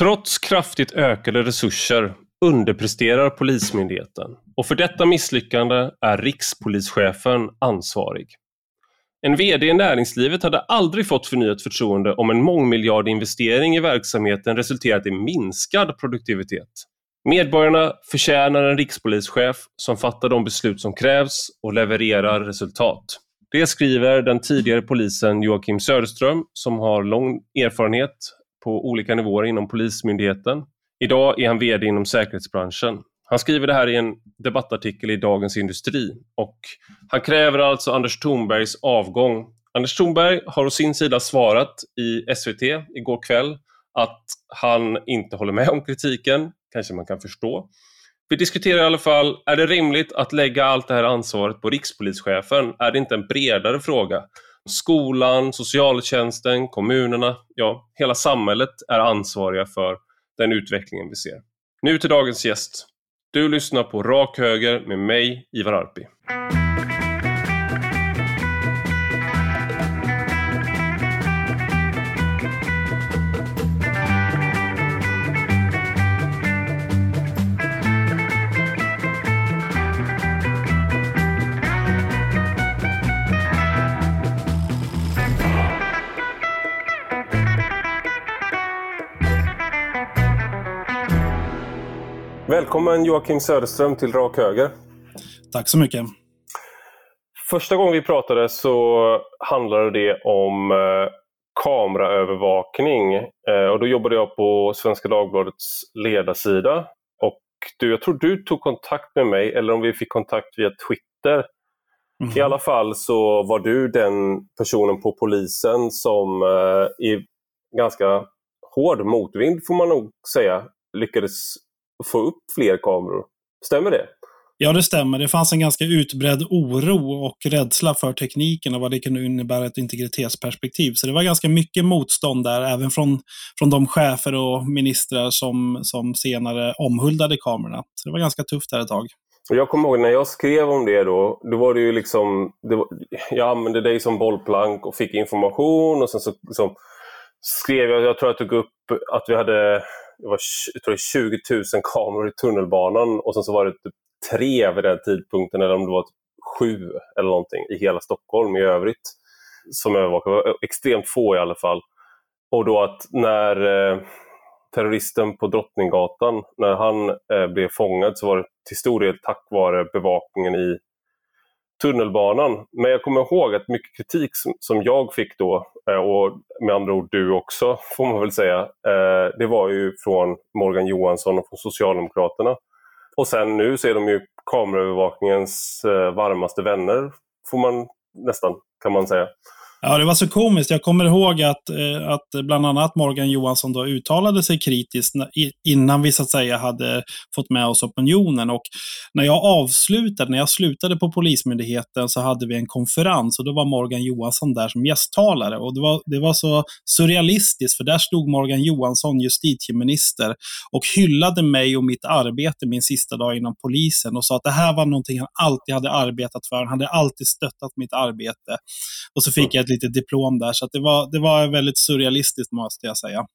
Trots kraftigt ökade resurser underpresterar Polismyndigheten och för detta misslyckande är rikspolischefen ansvarig. En VD i näringslivet hade aldrig fått förnyat förtroende om en mångmiljardinvestering i verksamheten resulterat i minskad produktivitet. Medborgarna förtjänar en rikspolischef som fattar de beslut som krävs och levererar resultat. Det skriver den tidigare polisen Joakim Söderström som har lång erfarenhet på olika nivåer inom Polismyndigheten. Idag är han VD inom säkerhetsbranschen. Han skriver det här i en debattartikel i Dagens Industri och han kräver alltså Anders Thornbergs avgång. Anders Thornberg har å sin sida svarat i SVT igår kväll att han inte håller med om kritiken, kanske man kan förstå. Vi diskuterar i alla fall, är det rimligt att lägga allt det här ansvaret på rikspolischefen? Är det inte en bredare fråga? Skolan, socialtjänsten, kommunerna, ja, hela samhället är ansvariga för den utvecklingen vi ser. Nu till dagens gäst. Du lyssnar på Rak Höger med mig, Ivar Arpi. Välkommen Joakim Söderström till Rak Höger. Tack så mycket. Första gången vi pratade så handlade det om eh, kameraövervakning. Eh, och då jobbade jag på Svenska Dagbladets ledarsida. Och du, jag tror du tog kontakt med mig, eller om vi fick kontakt via Twitter. Mm. I alla fall så var du den personen på polisen som eh, i ganska hård motvind, får man nog säga, lyckades få upp fler kameror. Stämmer det? Ja, det stämmer. Det fanns en ganska utbredd oro och rädsla för tekniken och vad det kunde innebära ett integritetsperspektiv. Så det var ganska mycket motstånd där, även från, från de chefer och ministrar som, som senare omhuldade kamerorna. Så det var ganska tufft där ett tag. Jag kommer ihåg när jag skrev om det då, då var det ju liksom, det var, jag använde dig som bollplank och fick information och sen så liksom, skrev jag, jag tror jag tog upp att vi hade det var jag tror 20 000 kameror i tunnelbanan och sen så var det typ tre vid den tidpunkten, eller om det var typ sju eller någonting i hela Stockholm i övrigt som övervakade. Extremt få i alla fall. Och då att när eh, terroristen på Drottninggatan, när han eh, blev fångad så var det till stor del tack vare bevakningen i tunnelbanan. Men jag kommer ihåg att mycket kritik som, som jag fick då, eh, och med andra ord du också får man väl säga, eh, det var ju från Morgan Johansson och från Socialdemokraterna. Och sen nu så är de ju kameraövervakningens eh, varmaste vänner, får man nästan, kan man säga. Ja, det var så komiskt. Jag kommer ihåg att, eh, att bland annat Morgan Johansson då uttalade sig kritiskt innan vi så att säga hade fått med oss opinionen. Och när jag avslutade, när jag slutade på Polismyndigheten så hade vi en konferens och då var Morgan Johansson där som gästtalare. Och det var, det var så surrealistiskt för där stod Morgan Johansson, justitieminister, och hyllade mig och mitt arbete min sista dag inom polisen och sa att det här var någonting han alltid hade arbetat för. Han hade alltid stöttat mitt arbete. Och så fick jag ett litet diplom där. Så det, var, det var väldigt surrealistiskt måste jag säga.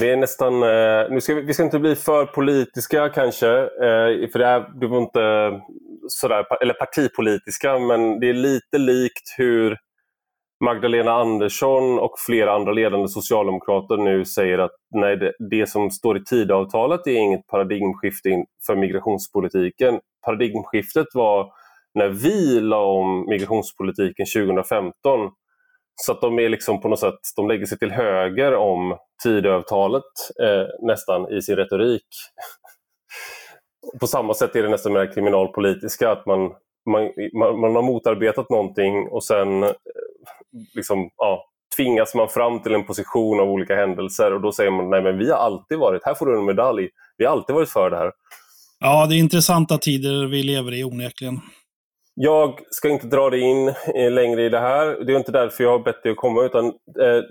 Det är nästan, eh, nu ska vi, vi, ska inte bli för politiska kanske, eh, för det, här, det var inte eh, sådär, eller partipolitiska, men det är lite likt hur Magdalena Andersson och flera andra ledande socialdemokrater nu säger att nej, det, det som står i Tidöavtalet är inget paradigmskifte för migrationspolitiken. Paradigmskiftet var när vi la om migrationspolitiken 2015 så att de är liksom på något sätt, de lägger sig till höger om Tidöavtalet eh, nästan i sin retorik. på samma sätt är det nästan med det kriminalpolitiska, att man, man, man, man, har motarbetat någonting och sen eh, liksom, ja, tvingas man fram till en position av olika händelser och då säger man nej men vi har alltid varit, här får du en medalj, vi har alltid varit för det här. Ja, det är intressanta tider vi lever i onekligen. Jag ska inte dra dig in eh, längre i det här. Det är inte därför jag har bett dig att komma. utan eh,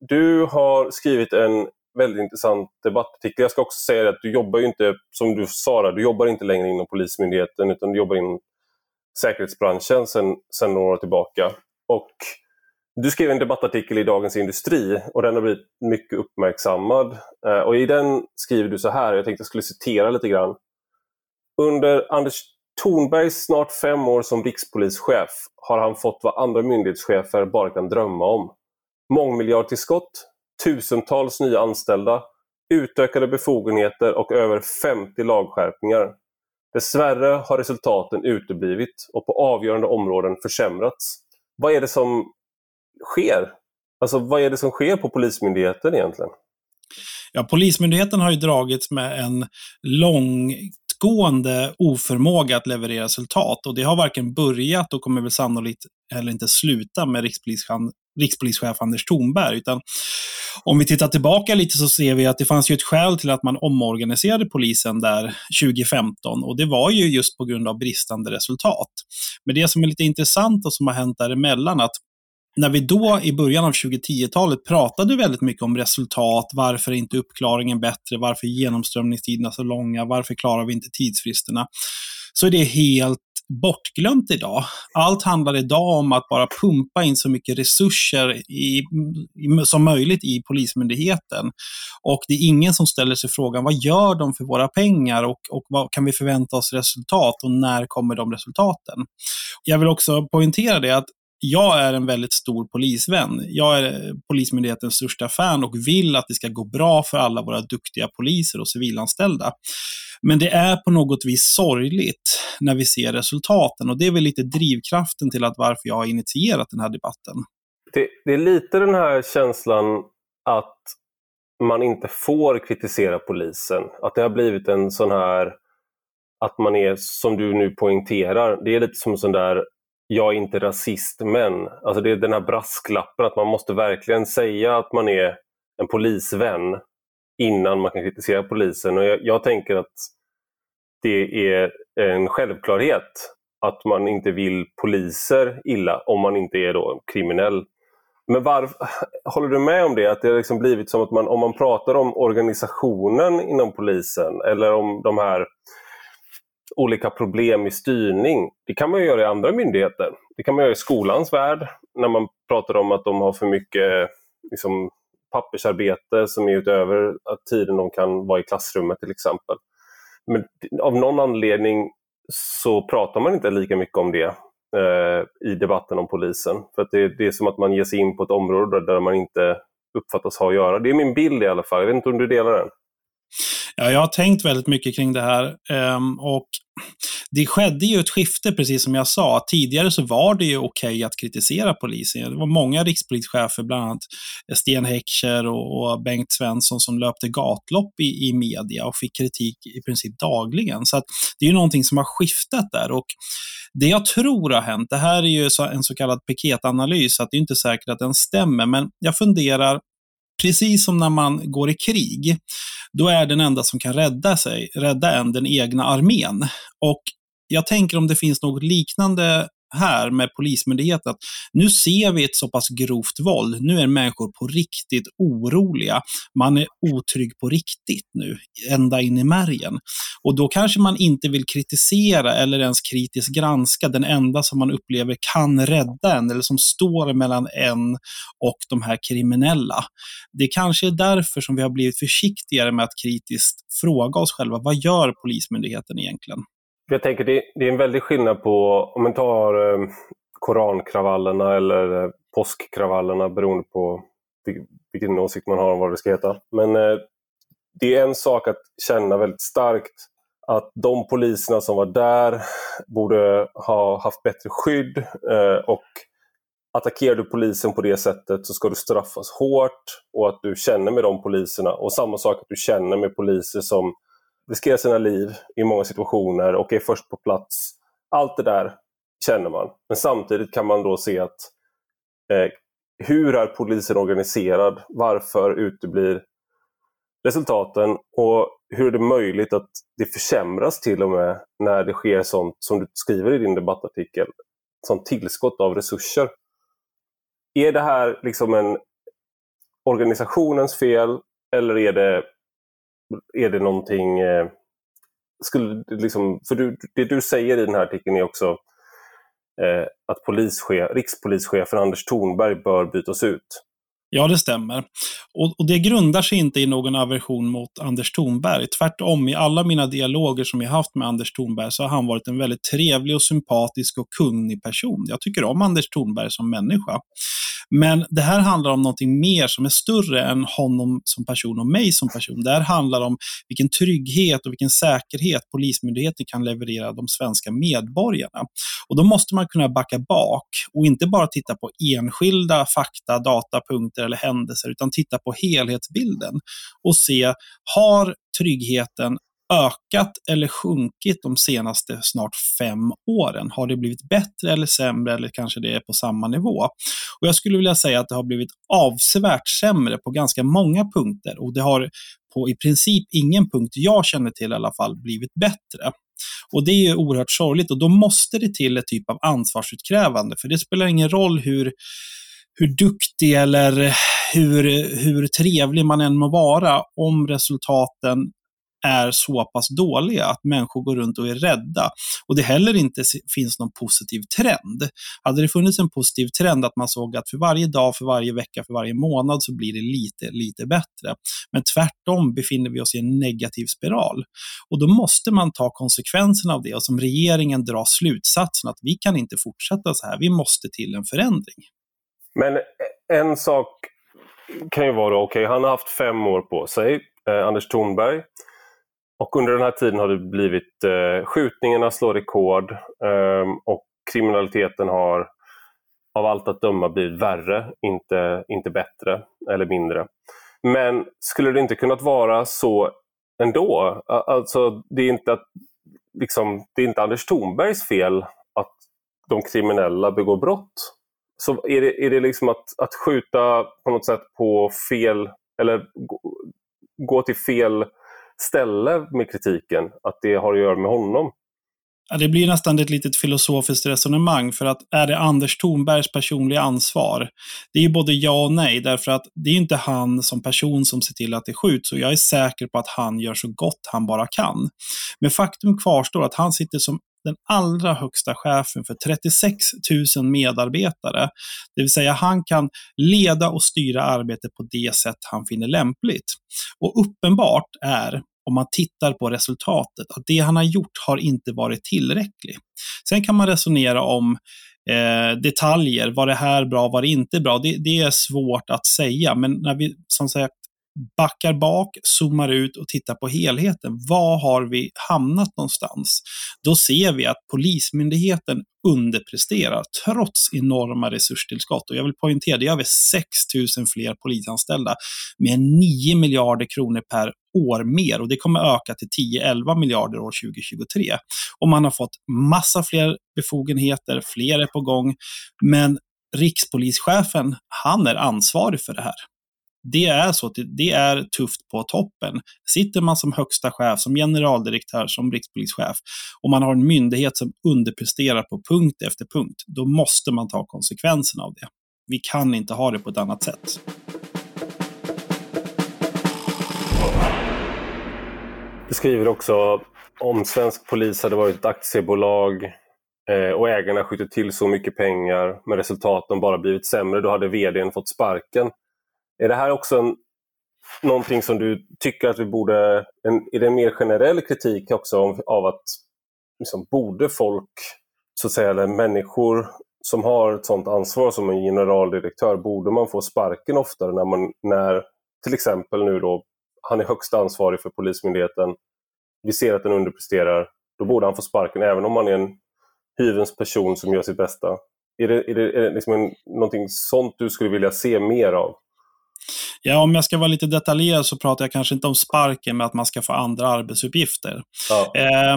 Du har skrivit en väldigt intressant debattartikel. Jag ska också säga att du jobbar ju inte, som du sa, du jobbar inte längre inom Polismyndigheten utan du jobbar inom säkerhetsbranschen sedan några år tillbaka. Och Du skrev en debattartikel i Dagens Industri och den har blivit mycket uppmärksammad. Eh, och I den skriver du så här, jag tänkte jag skulle citera lite grann. Under Anders Tornbergs snart fem år som rikspolischef har han fått vad andra myndighetschefer bara kan drömma om. Mångmiljardtillskott, tusentals nya anställda, utökade befogenheter och över 50 lagskärpningar. Dessvärre har resultaten uteblivit och på avgörande områden försämrats. Vad är det som sker? Alltså vad är det som sker på Polismyndigheten egentligen? Ja, Polismyndigheten har ju dragits med en lång långtgående oförmåga att leverera resultat och det har varken börjat och kommer väl sannolikt heller inte sluta med rikspolischef Anders Thornberg. Utan om vi tittar tillbaka lite så ser vi att det fanns ju ett skäl till att man omorganiserade polisen där 2015 och det var ju just på grund av bristande resultat. Men det som är lite intressant och som har hänt däremellan att när vi då i början av 2010-talet pratade väldigt mycket om resultat, varför är inte uppklaringen bättre, varför är genomströmningstiderna så långa, varför klarar vi inte tidsfristerna, så är det helt bortglömt idag. Allt handlar idag om att bara pumpa in så mycket resurser i, i, som möjligt i Polismyndigheten. Och det är ingen som ställer sig frågan, vad gör de för våra pengar och, och vad kan vi förvänta oss resultat och när kommer de resultaten? Jag vill också poängtera det att jag är en väldigt stor polisvän. Jag är eh, Polismyndighetens största fan och vill att det ska gå bra för alla våra duktiga poliser och civilanställda. Men det är på något vis sorgligt när vi ser resultaten och det är väl lite drivkraften till att varför jag har initierat den här debatten. Det, det är lite den här känslan att man inte får kritisera polisen. Att det har blivit en sån här, att man är, som du nu poängterar, det är lite som en sån där jag är inte rasist men, alltså det är den här brasklappen att man måste verkligen säga att man är en polisvän innan man kan kritisera polisen. Och jag, jag tänker att det är en självklarhet att man inte vill poliser illa om man inte är då kriminell. Men varför, håller du med om det? Att det har liksom blivit som att man, om man pratar om organisationen inom polisen eller om de här olika problem i styrning. Det kan man göra i andra myndigheter. Det kan man göra i skolans värld när man pratar om att de har för mycket liksom, pappersarbete som är utöver tiden de kan vara i klassrummet till exempel. Men av någon anledning så pratar man inte lika mycket om det eh, i debatten om polisen. För att det, det, är som att man ger sig in på ett område där man inte uppfattas ha att göra. Det är min bild i alla fall. Jag vet inte om du delar den? Ja, jag har tänkt väldigt mycket kring det här. Ehm, och det skedde ju ett skifte, precis som jag sa. Tidigare så var det ju okej okay att kritisera polisen. Det var många rikspolischefer, bland annat Sten Heckscher och, Bengt Svensson, som löpte gatlopp i, i media och fick kritik i princip dagligen. Så det är ju någonting som har skiftat där. Och det jag tror har hänt, det här är ju en så kallad piketanalys, så att det är inte säkert att den stämmer, men jag funderar, Precis som när man går i krig, då är den enda som kan rädda sig, rädda en, den egna armén. Och jag tänker om det finns något liknande här med Polismyndigheten att nu ser vi ett så pass grovt våld. Nu är människor på riktigt oroliga. Man är otrygg på riktigt nu, ända in i märgen. Och då kanske man inte vill kritisera eller ens kritiskt granska den enda som man upplever kan rädda en eller som står mellan en och de här kriminella. Det kanske är därför som vi har blivit försiktigare med att kritiskt fråga oss själva, vad gör Polismyndigheten egentligen? Jag tänker det, det är en väldig skillnad på, om man tar eh, korankravallerna eller eh, påskkravallerna beroende på vilken åsikt man har om vad det ska heta. Men eh, det är en sak att känna väldigt starkt att de poliserna som var där borde ha haft bättre skydd eh, och attackerar du polisen på det sättet så ska du straffas hårt och att du känner med de poliserna. Och samma sak att du känner med poliser som riskerar sina liv i många situationer och är först på plats. Allt det där känner man. Men samtidigt kan man då se att eh, hur är polisen organiserad? Varför uteblir resultaten? Och hur är det möjligt att det försämras till och med när det sker sånt som du skriver i din debattartikel? som tillskott av resurser. Är det här liksom en organisationens fel eller är det är det någonting... Eh, skulle liksom, för du, det du säger i den här artikeln är också eh, att polischef, rikspolischefen Anders Thornberg bör bytas ut. Ja, det stämmer. Och, och, det grundar sig inte i någon aversion mot Anders Thornberg. Tvärtom, i alla mina dialoger som jag haft med Anders Thornberg så har han varit en väldigt trevlig och sympatisk och kunnig person. Jag tycker om Anders Thornberg som människa. Men det här handlar om någonting mer som är större än honom som person och mig som person. Det här handlar om vilken trygghet och vilken säkerhet Polismyndigheten kan leverera de svenska medborgarna. Och då måste man kunna backa bak och inte bara titta på enskilda fakta, datapunkter eller händelser, utan titta på helhetsbilden och se, har tryggheten ökat eller sjunkit de senaste snart fem åren? Har det blivit bättre eller sämre eller kanske det är på samma nivå? Och Jag skulle vilja säga att det har blivit avsevärt sämre på ganska många punkter och det har på i princip ingen punkt jag känner till i alla fall blivit bättre. Och Det är oerhört sorgligt och då måste det till ett typ av ansvarsutkrävande för det spelar ingen roll hur hur duktig eller hur, hur trevlig man än må vara, om resultaten är så pass dåliga att människor går runt och är rädda. Och det heller inte finns någon positiv trend. Hade det funnits en positiv trend att man såg att för varje dag, för varje vecka, för varje månad så blir det lite, lite bättre. Men tvärtom befinner vi oss i en negativ spiral. Och då måste man ta konsekvenserna av det och som regeringen dra slutsatsen att vi kan inte fortsätta så här. Vi måste till en förändring. Men eh, en sak kan ju vara, okej, okay, han har haft fem år på sig, eh, Anders Thornberg. Och under den här tiden har det blivit eh, skjutningarna slår rekord eh, och kriminaliteten har av allt att döma blivit värre, inte, inte bättre eller mindre. Men skulle det inte kunnat vara så ändå? Alltså, det är inte, att, liksom, det är inte Anders Thornbergs fel att de kriminella begår brott. Så är det, är det liksom att, att skjuta på något sätt på fel, eller gå, gå till fel ställe med kritiken, att det har att göra med honom. Ja, det blir nästan ett litet filosofiskt resonemang, för att är det Anders Thornbergs personliga ansvar? Det är ju både ja och nej, därför att det är inte han som person som ser till att det skjuts, och jag är säker på att han gör så gott han bara kan. Men faktum kvarstår att han sitter som den allra högsta chefen för 36 000 medarbetare. Det vill säga han kan leda och styra arbetet på det sätt han finner lämpligt. Och uppenbart är, om man tittar på resultatet, att det han har gjort har inte varit tillräckligt. Sen kan man resonera om eh, detaljer. Var det här bra? Var det inte bra? Det, det, är svårt att säga, men när vi som sagt backar bak, zoomar ut och tittar på helheten. Var har vi hamnat någonstans? Då ser vi att Polismyndigheten underpresterar trots enorma resurstillskott. Och jag vill poängtera, det är över 6 000 fler polisanställda med 9 miljarder kronor per år mer och det kommer öka till 10-11 miljarder år 2023. Och man har fått massa fler befogenheter, fler är på gång, men rikspolischefen, han är ansvarig för det här det är så, att det är tufft på toppen. Sitter man som högsta chef, som generaldirektör, som rikspolischef och man har en myndighet som underpresterar på punkt efter punkt, då måste man ta konsekvenserna av det. Vi kan inte ha det på ett annat sätt. Du skriver också om svensk polis hade varit ett aktiebolag eh, och ägarna skjutit till så mycket pengar men resultaten bara blivit sämre, då hade vdn fått sparken. Är det här också en, någonting som du tycker att vi borde, en, är det en mer generell kritik också om, av att liksom, borde folk, så att säga, eller människor som har ett sådant ansvar som en generaldirektör, borde man få sparken oftare när man, när till exempel nu då, han är högst ansvarig för Polismyndigheten, vi ser att den underpresterar, då borde han få sparken även om han är en hyvens person som gör sitt bästa. Är det, är det, är det liksom en, någonting sånt du skulle vilja se mer av? Ja, om jag ska vara lite detaljerad så pratar jag kanske inte om sparken med att man ska få andra arbetsuppgifter. Ja. Eh,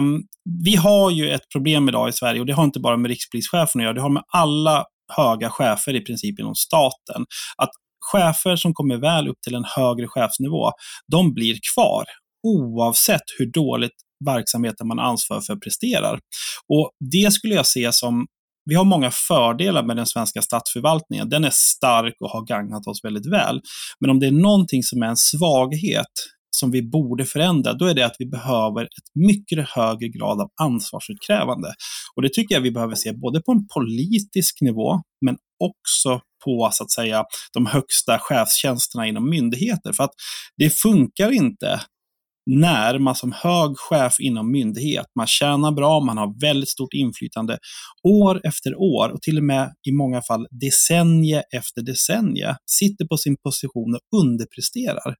vi har ju ett problem idag i Sverige och det har inte bara med rikspolischefen att göra, det har med alla höga chefer i princip inom staten. Att chefer som kommer väl upp till en högre chefsnivå, de blir kvar oavsett hur dåligt verksamheten man ansvarar för presterar. Och Det skulle jag se som vi har många fördelar med den svenska statsförvaltningen. Den är stark och har gagnat oss väldigt väl. Men om det är någonting som är en svaghet som vi borde förändra, då är det att vi behöver ett mycket högre grad av ansvarsutkrävande. Och det tycker jag vi behöver se både på en politisk nivå, men också på så att säga, de högsta chefstjänsterna inom myndigheter. För att det funkar inte när man som hög chef inom myndighet, man tjänar bra, man har väldigt stort inflytande år efter år och till och med i många fall decennie efter decennie sitter på sin position och underpresterar.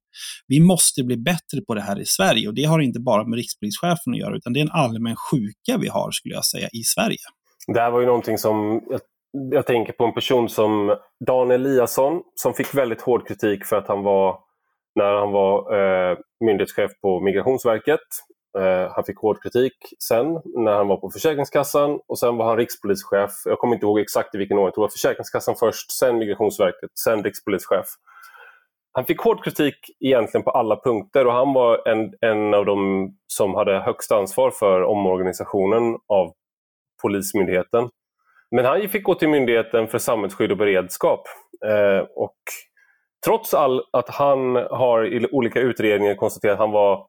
Vi måste bli bättre på det här i Sverige och det har inte bara med rikspolischefen att göra utan det är en allmän sjuka vi har skulle jag säga i Sverige. Det här var ju någonting som jag, jag tänker på en person som Dan Eliasson som fick väldigt hård kritik för att han var när han var eh, myndighetschef på Migrationsverket. Eh, han fick hård kritik sen när han var på Försäkringskassan och sen var han rikspolischef. Jag kommer inte ihåg exakt i vilken ordning, jag tror det var Försäkringskassan först, sen Migrationsverket, sen rikspolischef. Han fick hård kritik egentligen på alla punkter och han var en, en av de som hade högst ansvar för omorganisationen av Polismyndigheten. Men han fick gå till Myndigheten för samhällsskydd och beredskap. Eh, och trots all att han har i olika utredningar konstaterat att han var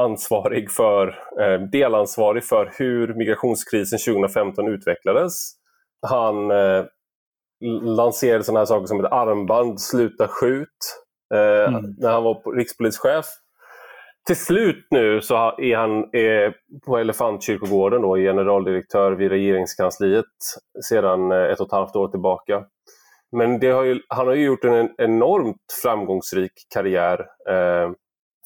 ansvarig för, eh, delansvarig för hur migrationskrisen 2015 utvecklades. Han eh, lanserade sådana här saker som ett armband, sluta skjut, eh, mm. när han var rikspolischef. Till slut nu så är han på Elefantkyrkogården, då, generaldirektör vid regeringskansliet sedan eh, ett och ett halvt år tillbaka. Men har ju, han har ju gjort en enormt framgångsrik karriär eh,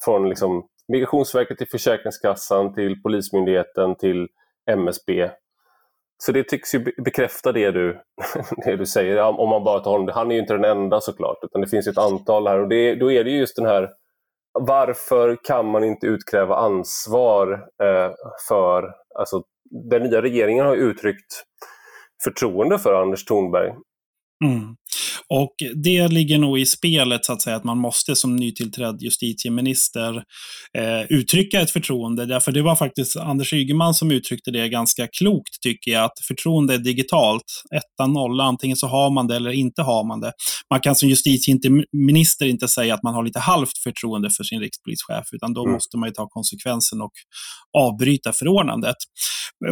från liksom Migrationsverket till Försäkringskassan till Polismyndigheten till MSB. Så det tycks ju bekräfta det du, det du säger, om man bara tar honom. Han är ju inte den enda såklart, utan det finns ett antal här. Och det, då är det just den här, varför kan man inte utkräva ansvar eh, för, alltså den nya regeringen har uttryckt förtroende för Anders Thornberg. Mm. Och det ligger nog i spelet, så att säga, att man måste som nytillträdd justitieminister eh, uttrycka ett förtroende. Därför det var faktiskt Anders Ygeman som uttryckte det ganska klokt, tycker jag, att förtroende är digitalt. Etta, nolla, antingen så har man det eller inte har man det. Man kan som justitieminister inte säga att man har lite halvt förtroende för sin rikspolischef, utan då mm. måste man ju ta konsekvensen och avbryta förordnandet.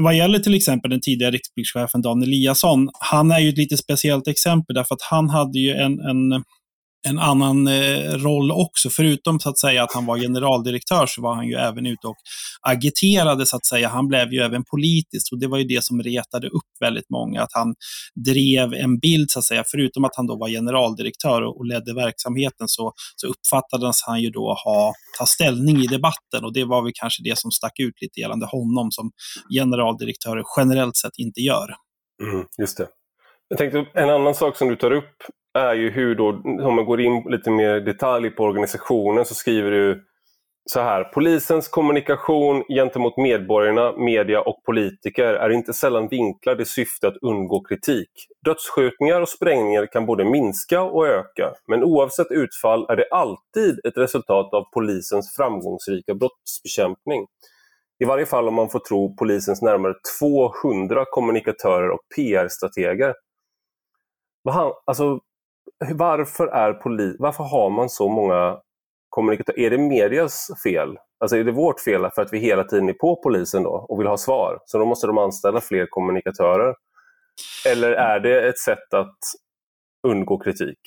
Vad gäller till exempel den tidigare rikspolischefen Dan Eliasson, han är ju ett lite speciellt exempel därför att han hade ju en, en en annan eh, roll också. Förutom så att säga att han var generaldirektör så var han ju även ute och agiterade så att säga. Han blev ju även politisk och det var ju det som retade upp väldigt många. Att han drev en bild så att säga. Förutom att han då var generaldirektör och, och ledde verksamheten så, så uppfattades han ju då ha ta ställning i debatten och det var väl kanske det som stack ut lite gällande honom som generaldirektörer generellt sett inte gör. Mm, just det. Jag tänkte en annan sak som du tar upp är ju hur då, om man går in lite mer detalj på organisationen så skriver du så här, polisens kommunikation gentemot medborgarna, media och politiker är inte sällan vinklad i syfte att undgå kritik. Dödsskjutningar och sprängningar kan både minska och öka, men oavsett utfall är det alltid ett resultat av polisens framgångsrika brottsbekämpning. I varje fall om man får tro polisens närmare 200 kommunikatörer och PR-strateger. Alltså, varför, är poli varför har man så många kommunikatörer? Är det medias fel? Alltså är det vårt fel för att vi hela tiden är på polisen då och vill ha svar? Så då måste de anställa fler kommunikatörer? Eller är det ett sätt att undgå kritik?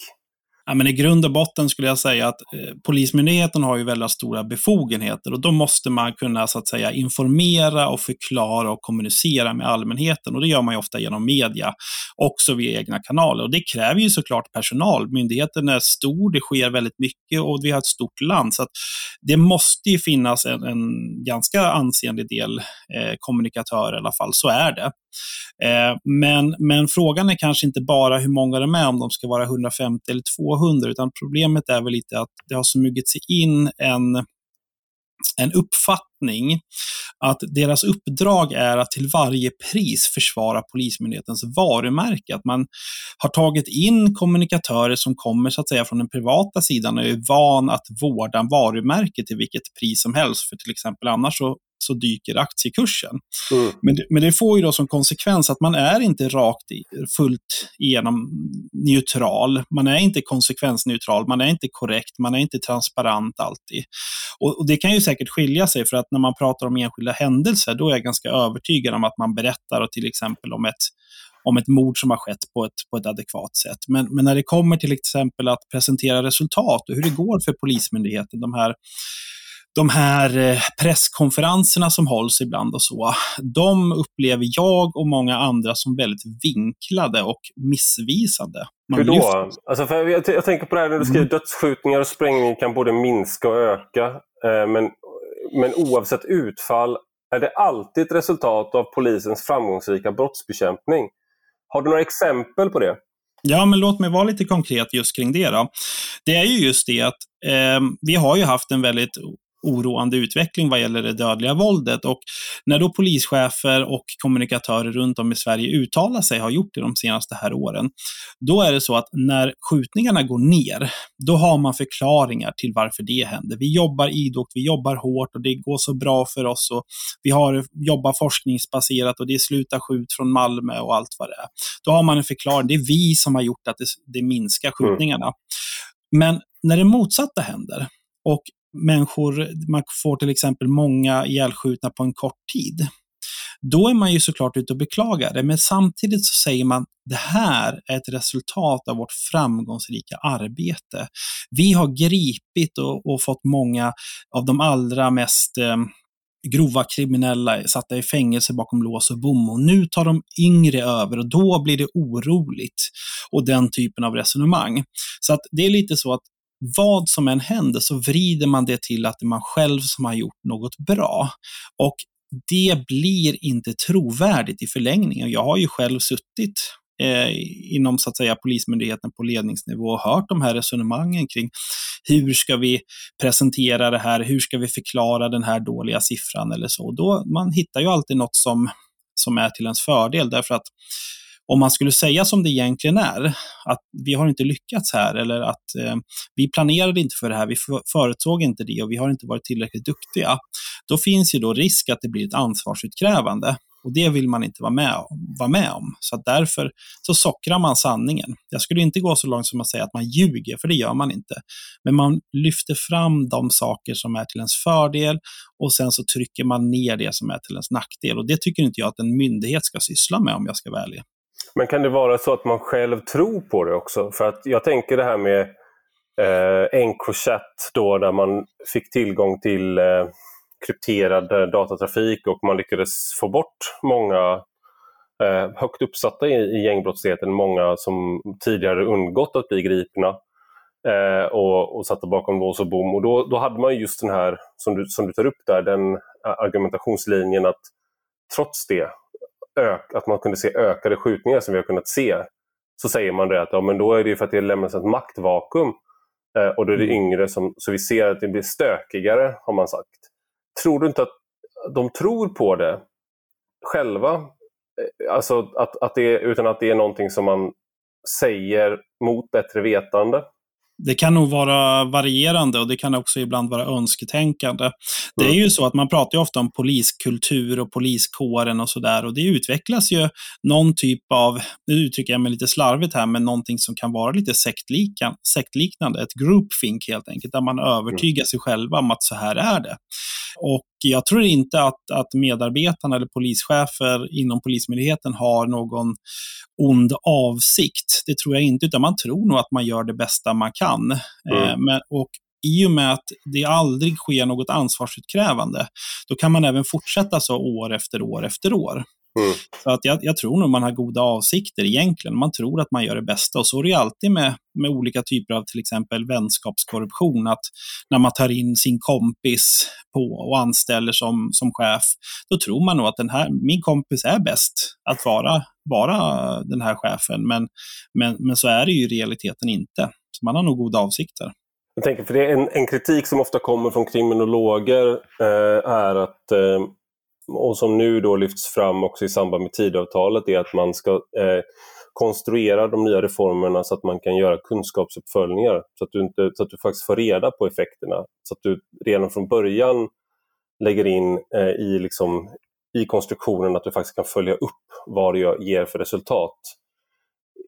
Ja, men I grund och botten skulle jag säga att eh, Polismyndigheten har ju väldigt stora befogenheter och då måste man kunna så att säga informera och förklara och kommunicera med allmänheten och det gör man ju ofta genom media, också via egna kanaler. Och det kräver ju såklart personal. Myndigheten är stor, det sker väldigt mycket och vi har ett stort land. Så att det måste ju finnas en, en ganska ansenlig del eh, kommunikatörer i alla fall, så är det. Eh, men, men frågan är kanske inte bara hur många de är, om de ska vara 150 eller 200, utan problemet är väl lite att det har smugit sig in en en uppfattning att deras uppdrag är att till varje pris försvara Polismyndighetens varumärke. Att man har tagit in kommunikatörer som kommer så att säga från den privata sidan och är van att vårda varumärket till vilket pris som helst. För till exempel annars så så dyker aktiekursen. Mm. Men, det, men det får ju då som konsekvens att man är inte rakt i, fullt igenom neutral. Man är inte konsekvensneutral, man är inte korrekt, man är inte transparent alltid. Och, och, Det kan ju säkert skilja sig för att när man pratar om enskilda händelser, då är jag ganska övertygad om att man berättar till exempel om ett om ett mord som har skett på ett, på ett adekvat sätt. Men, men när det kommer till exempel att presentera resultat och hur det går för Polismyndigheten, de här de här eh, presskonferenserna som hålls ibland och så, de upplever jag och många andra som väldigt vinklade och missvisande. Man Hur då? Lyfter... Alltså för jag, jag, tänker på det här när du skriver mm. dödsskjutningar och sprängningar kan både minska och öka. Eh, men, men oavsett utfall är det alltid ett resultat av polisens framgångsrika brottsbekämpning. Har du några exempel på det? Ja, men låt mig vara lite konkret just kring det. Då. Det är ju just det att eh, vi har ju haft en väldigt oroande utveckling vad gäller det dödliga våldet. Och när då polischefer och kommunikatörer runt om i Sverige uttalar sig, har gjort det de senaste här åren, då är det så att när skjutningarna går ner, då har man förklaringar till varför det händer. Vi jobbar idogt, vi jobbar hårt och det går så bra för oss och vi har jobbat forskningsbaserat och det är sluta skjut från Malmö och allt vad det är. Då har man en förklaring. Det är vi som har gjort att det, det minskar skjutningarna. Mm. Men när det motsatta händer och människor, man får till exempel många ihjälskjutna på en kort tid. Då är man ju såklart ute och beklagar det, men samtidigt så säger man det här är ett resultat av vårt framgångsrika arbete. Vi har gripit och, och fått många av de allra mest eh, grova kriminella satta i fängelse bakom lås och bom och nu tar de yngre över och då blir det oroligt och den typen av resonemang. Så att det är lite så att vad som än händer så vrider man det till att det är man själv som har gjort något bra. Och det blir inte trovärdigt i förlängningen. Jag har ju själv suttit eh, inom så att säga Polismyndigheten på ledningsnivå och hört de här resonemangen kring hur ska vi presentera det här, hur ska vi förklara den här dåliga siffran eller så. Då, man hittar ju alltid något som, som är till ens fördel därför att om man skulle säga som det egentligen är, att vi har inte lyckats här eller att eh, vi planerade inte för det här, vi förutsåg inte det och vi har inte varit tillräckligt duktiga, då finns ju då risk att det blir ett ansvarsutkrävande. Och det vill man inte vara med, vara med om. Så därför så sockrar man sanningen. Jag skulle inte gå så långt som att säga att man ljuger, för det gör man inte. Men man lyfter fram de saker som är till ens fördel och sen så trycker man ner det som är till ens nackdel. Och det tycker inte jag att en myndighet ska syssla med om jag ska vara ärlig. Men kan det vara så att man själv tror på det också? För att jag tänker det här med eh, Encrochat då där man fick tillgång till eh, krypterad eh, datatrafik och man lyckades få bort många eh, högt uppsatta i, i gängbrottsligheten, många som tidigare undgått att bli gripna eh, och, och satte bakom lås och bom. Och då, då hade man just den här, som du, som du tar upp där, den eh, argumentationslinjen att trots det ök, att man kunde se ökade skjutningar som vi har kunnat se, så säger man det att ja, men då är det för att det lämnas ett maktvakuum eh, och då är det mm. yngre som, så vi ser att det blir stökigare har man sagt. Tror du inte att de tror på det själva? Eh, alltså att, att det, utan att det är någonting som man säger mot bättre vetande? Det kan nog vara varierande och det kan också ibland vara önsketänkande. Det är ju så att man pratar ju ofta om poliskultur och poliskåren och sådär och det utvecklas ju någon typ av, nu uttrycker jag mig lite slarvigt här, men någonting som kan vara lite sektlika, sektliknande, ett groupthink helt enkelt, där man övertygar sig själva om att så här är det. Och jag tror inte att, att medarbetarna eller polischefer inom Polismyndigheten har någon ond avsikt. Det tror jag inte, utan man tror nog att man gör det bästa man kan. Mm. Eh, men, och i och med att det aldrig sker något ansvarsutkrävande, då kan man även fortsätta så år efter år efter år. Mm. Så att jag, jag, tror nog man har goda avsikter egentligen. Man tror att man gör det bästa. Och så är det ju alltid med, med olika typer av till exempel vänskapskorruption. Att när man tar in sin kompis på och anställer som, som chef, då tror man nog att den här, min kompis är bäst att vara, vara den här chefen. Men, men, men så är det ju i realiteten inte. Så man har nog goda avsikter. Jag tänker, för det är en, en kritik som ofta kommer från kriminologer eh, är att eh, och som nu då lyfts fram också i samband med tidavtalet är att man ska eh, konstruera de nya reformerna så att man kan göra kunskapsuppföljningar så att, du inte, så att du faktiskt får reda på effekterna. Så att du redan från början lägger in eh, i, liksom, i konstruktionen att du faktiskt kan följa upp vad det ger för resultat.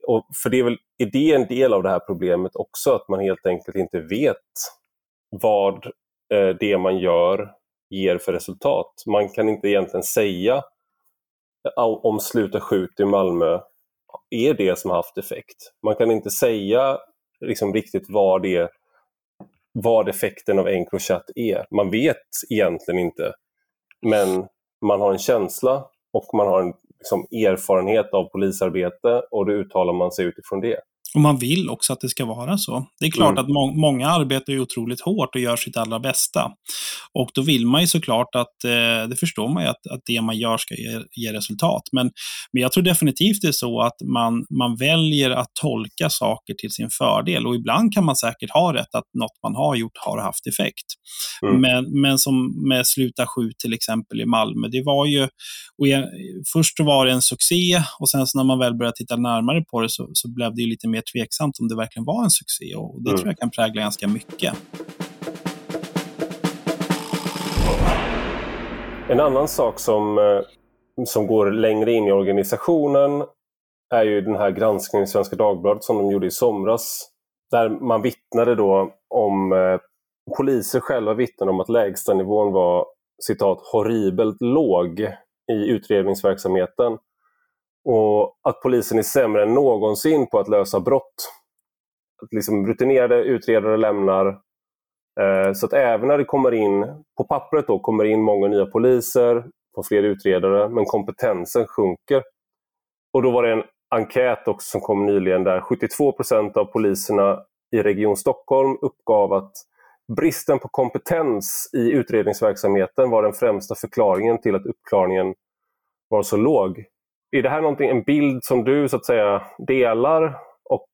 Och för det är väl är det en del av det här problemet också, att man helt enkelt inte vet vad eh, det man gör ger för resultat. Man kan inte egentligen säga om Sluta skjut i Malmö är det som har haft effekt. Man kan inte säga liksom riktigt vad, det, vad effekten av Encrochat är. Man vet egentligen inte. Men man har en känsla och man har en liksom, erfarenhet av polisarbete och då uttalar man sig utifrån det. Och man vill också att det ska vara så. Det är klart mm. att må många arbetar ju otroligt hårt och gör sitt allra bästa. Och då vill man ju såklart att, eh, det förstår man ju, att, att det man gör ska ge, ge, resultat. Men, men jag tror definitivt det är så att man, man väljer att tolka saker till sin fördel. Och ibland kan man säkert ha rätt att något man har gjort har haft effekt. Mm. Men, men som med Sluta skjut till exempel i Malmö, det var ju, och först var det en succé och sen så när man väl började titta närmare på det så, så blev det ju lite mer mer tveksamt om det verkligen var en succé. Och det mm. tror jag kan prägla ganska mycket. En annan sak som, eh, som går längre in i organisationen är ju den här granskningen i Svenska Dagbladet som de gjorde i somras. Där man vittnade då om, eh, poliser själva vittnade om att lägstanivån var citat horribelt låg i utredningsverksamheten och att polisen är sämre än någonsin på att lösa brott. Att liksom rutinerade utredare lämnar. Eh, så att även när det kommer in, på pappret då, kommer in många nya poliser, på fler utredare, men kompetensen sjunker. Och då var det en enkät också som kom nyligen där 72 procent av poliserna i Region Stockholm uppgav att bristen på kompetens i utredningsverksamheten var den främsta förklaringen till att uppklarningen var så låg. Är det här någonting, en bild som du så att säga delar och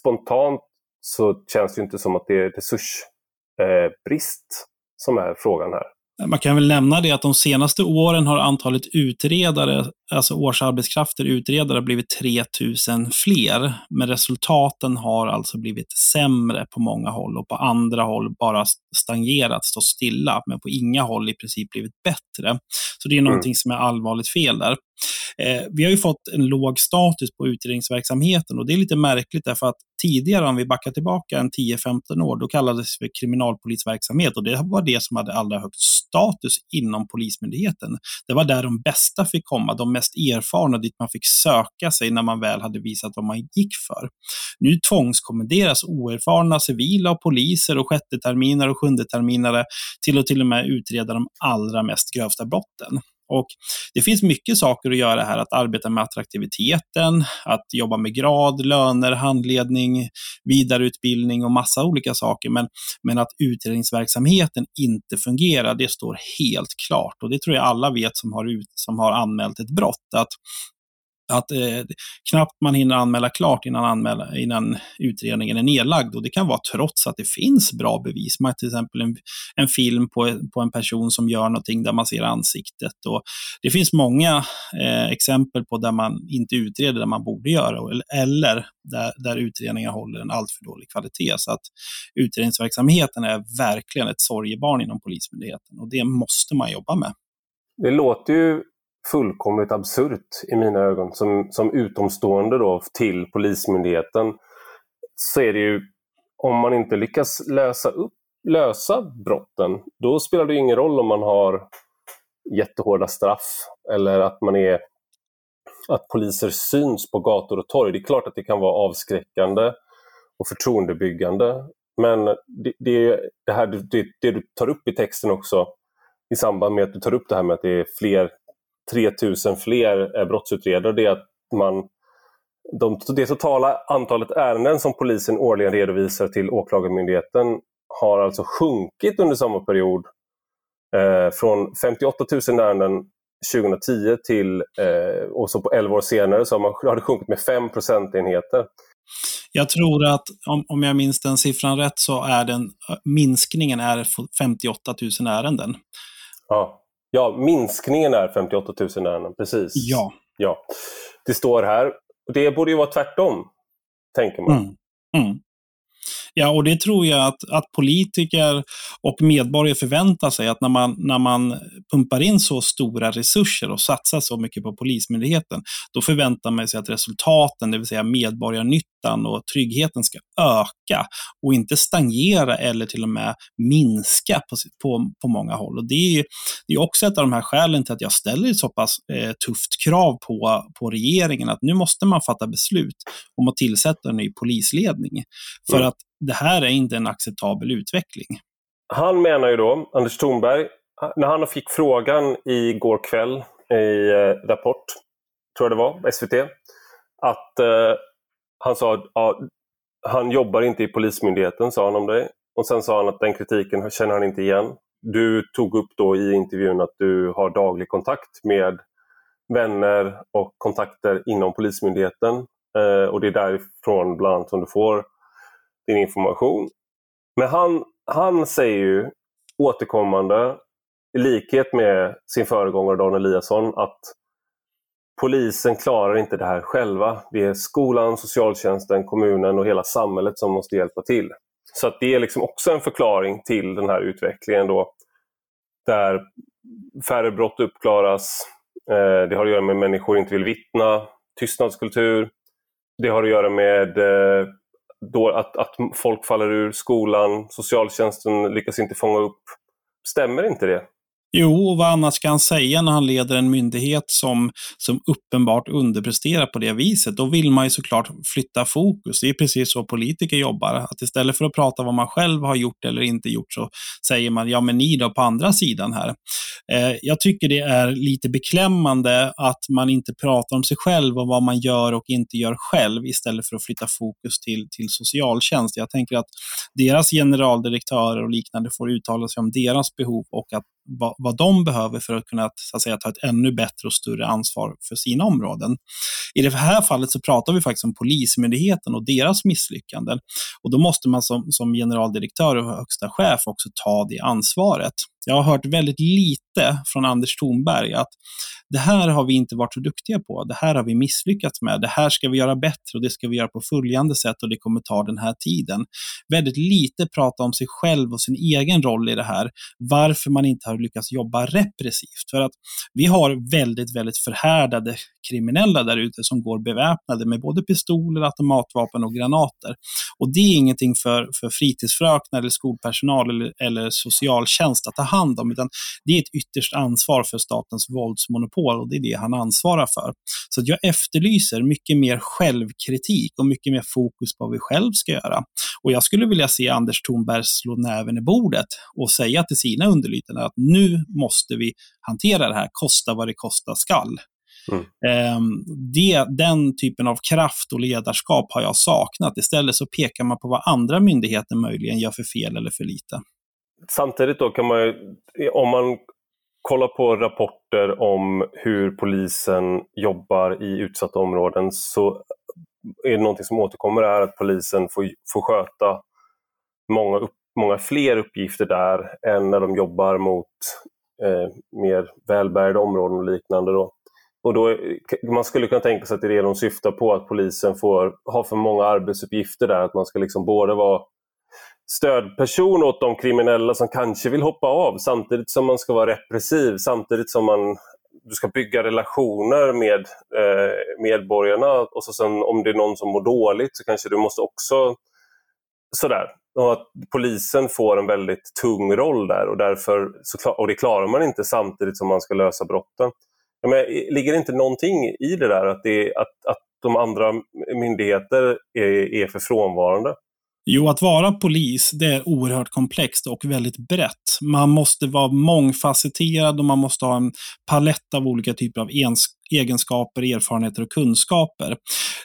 spontant så känns det inte som att det är resursbrist eh, som är frågan här. Man kan väl nämna det att de senaste åren har antalet utredare, alltså årsarbetskrafter utredare, blivit 3000 fler. Men resultaten har alltså blivit sämre på många håll och på andra håll bara stagnerat, stått stilla, men på inga håll i princip blivit bättre. Så det är mm. någonting som är allvarligt fel där. Eh, vi har ju fått en låg status på utredningsverksamheten och det är lite märkligt därför att tidigare, om vi backar tillbaka en 10-15 år, då kallades det för kriminalpolisverksamhet och det var det som hade allra högst status inom Polismyndigheten. Det var där de bästa fick komma, de mest erfarna, dit man fick söka sig när man väl hade visat vad man gick för. Nu tvångskommenderas oerfarna civila och poliser och sjätteterminare och sjundeterminare till att till och med utreda de allra mest grövsta brotten. Och det finns mycket saker att göra här, att arbeta med attraktiviteten, att jobba med grad, löner, handledning, vidareutbildning och massa olika saker. Men, men att utredningsverksamheten inte fungerar, det står helt klart. Och det tror jag alla vet som har, ut, som har anmält ett brott. Att att eh, knappt man hinner anmäla klart innan, anmäla, innan utredningen är nedlagd. Och det kan vara trots att det finns bra bevis. Man har till exempel en, en film på, på en person som gör någonting där man ser ansiktet. Och det finns många eh, exempel på där man inte utreder där man borde göra, eller, eller där, där utredningar håller en alltför dålig kvalitet. Så att utredningsverksamheten är verkligen ett sorgebarn inom Polismyndigheten och det måste man jobba med. Det låter ju fullkomligt absurt i mina ögon. Som, som utomstående då till Polismyndigheten så är det ju, om man inte lyckas lösa, upp, lösa brotten, då spelar det ingen roll om man har jättehårda straff eller att man är att poliser syns på gator och torg. Det är klart att det kan vara avskräckande och förtroendebyggande. Men det, det, det här, det, det, du tar upp i texten också i samband med att du tar upp det här med att det är fler 3000 fler eh, brottsutredare, det är att man de, det totala antalet ärenden som polisen årligen redovisar till Åklagarmyndigheten har alltså sjunkit under samma period. Eh, från 58 000 ärenden 2010 till, eh, och så på 11 år senare, så har, man, har det sjunkit med 5 procentenheter. Jag tror att, om, om jag minns den siffran rätt, så är den minskningen är 58 000 ärenden. Ja. Ja, minskningen är 58 000 ärenden, precis. Ja. ja. Det står här. Det borde ju vara tvärtom, tänker man. Mm. Mm. Ja, och det tror jag att, att politiker och medborgare förväntar sig att när man, när man pumpar in så stora resurser och satsar så mycket på Polismyndigheten, då förväntar man sig att resultaten, det vill säga medborgarnyttan och tryggheten ska öka och inte stagnera eller till och med minska på, på, på många håll. Och det är, det är också ett av de här skälen till att jag ställer ett så pass eh, tufft krav på, på regeringen att nu måste man fatta beslut om att tillsätta en ny polisledning. För att det här är inte en acceptabel utveckling. Han menar ju då, Anders Thornberg, när han fick frågan igår kväll i eh, Rapport, tror jag det var, SVT, att eh, han sa att ja, han jobbar inte i Polismyndigheten, sa han om dig. Och sen sa han att den kritiken känner han inte igen. Du tog upp då i intervjun att du har daglig kontakt med vänner och kontakter inom Polismyndigheten. Eh, och det är därifrån bland annat som du får din information. Men han, han säger ju återkommande, i likhet med sin föregångare Dan Eliasson, att polisen klarar inte det här själva. Det är skolan, socialtjänsten, kommunen och hela samhället som måste hjälpa till. Så att det är liksom också en förklaring till den här utvecklingen då, där färre brott uppklaras, eh, det har att göra med människor inte vill vittna, tystnadskultur, det har att göra med eh, då att, att folk faller ur skolan, socialtjänsten lyckas inte fånga upp. Stämmer inte det? Jo, vad annars ska han säga när han leder en myndighet som, som uppenbart underpresterar på det viset? Då vill man ju såklart flytta fokus. Det är precis så politiker jobbar. Att istället för att prata vad man själv har gjort eller inte gjort så säger man, ja men ni då på andra sidan här. Eh, jag tycker det är lite beklämmande att man inte pratar om sig själv och vad man gör och inte gör själv istället för att flytta fokus till, till socialtjänst. Jag tänker att deras generaldirektörer och liknande får uttala sig om deras behov och att vad, vad de behöver för att kunna så att säga, ta ett ännu bättre och större ansvar för sina områden. I det här fallet så pratar vi faktiskt om Polismyndigheten och deras misslyckanden. Och då måste man som, som generaldirektör och högsta chef också ta det ansvaret. Jag har hört väldigt lite från Anders Thornberg att det här har vi inte varit så duktiga på, det här har vi misslyckats med, det här ska vi göra bättre och det ska vi göra på följande sätt och det kommer ta den här tiden. Väldigt lite prata om sig själv och sin egen roll i det här, varför man inte har lyckats jobba repressivt. För att vi har väldigt, väldigt förhärdade kriminella där ute som går beväpnade med både pistoler, automatvapen och granater. Och det är ingenting för, för fritidsfröknar eller skolpersonal eller, eller socialtjänst att ta hand om, utan det är ett ytterst ansvar för statens våldsmonopol och det är det han ansvarar för. Så jag efterlyser mycket mer självkritik och mycket mer fokus på vad vi själv ska göra. Och jag skulle vilja se Anders Thornberg slå näven i bordet och säga till sina underlydande att nu måste vi hantera det här, kosta vad det kosta skall. Mm. Ehm, det, den typen av kraft och ledarskap har jag saknat. Istället så pekar man på vad andra myndigheter möjligen gör för fel eller för lite. Samtidigt då kan man ju, om man kollar på rapporter om hur polisen jobbar i utsatta områden så är det någonting som återkommer är att polisen får, får sköta många, upp, många fler uppgifter där än när de jobbar mot eh, mer välbärgade områden och liknande. Då. Och då, man skulle kunna tänka sig att det är det de syftar på, att polisen får ha för många arbetsuppgifter där, att man ska liksom både vara stödperson åt de kriminella som kanske vill hoppa av samtidigt som man ska vara repressiv, samtidigt som man du ska bygga relationer med eh, medborgarna och så sen om det är någon som mår dåligt så kanske du måste också sådär. Och att polisen får en väldigt tung roll där och, därför, och det klarar man inte samtidigt som man ska lösa brotten. Men, ligger det inte någonting i det där att, det, att, att de andra myndigheter är, är för frånvarande? Jo, att vara polis, det är oerhört komplext och väldigt brett. Man måste vara mångfacetterad och man måste ha en palett av olika typer av egenskaper, erfarenheter och kunskaper.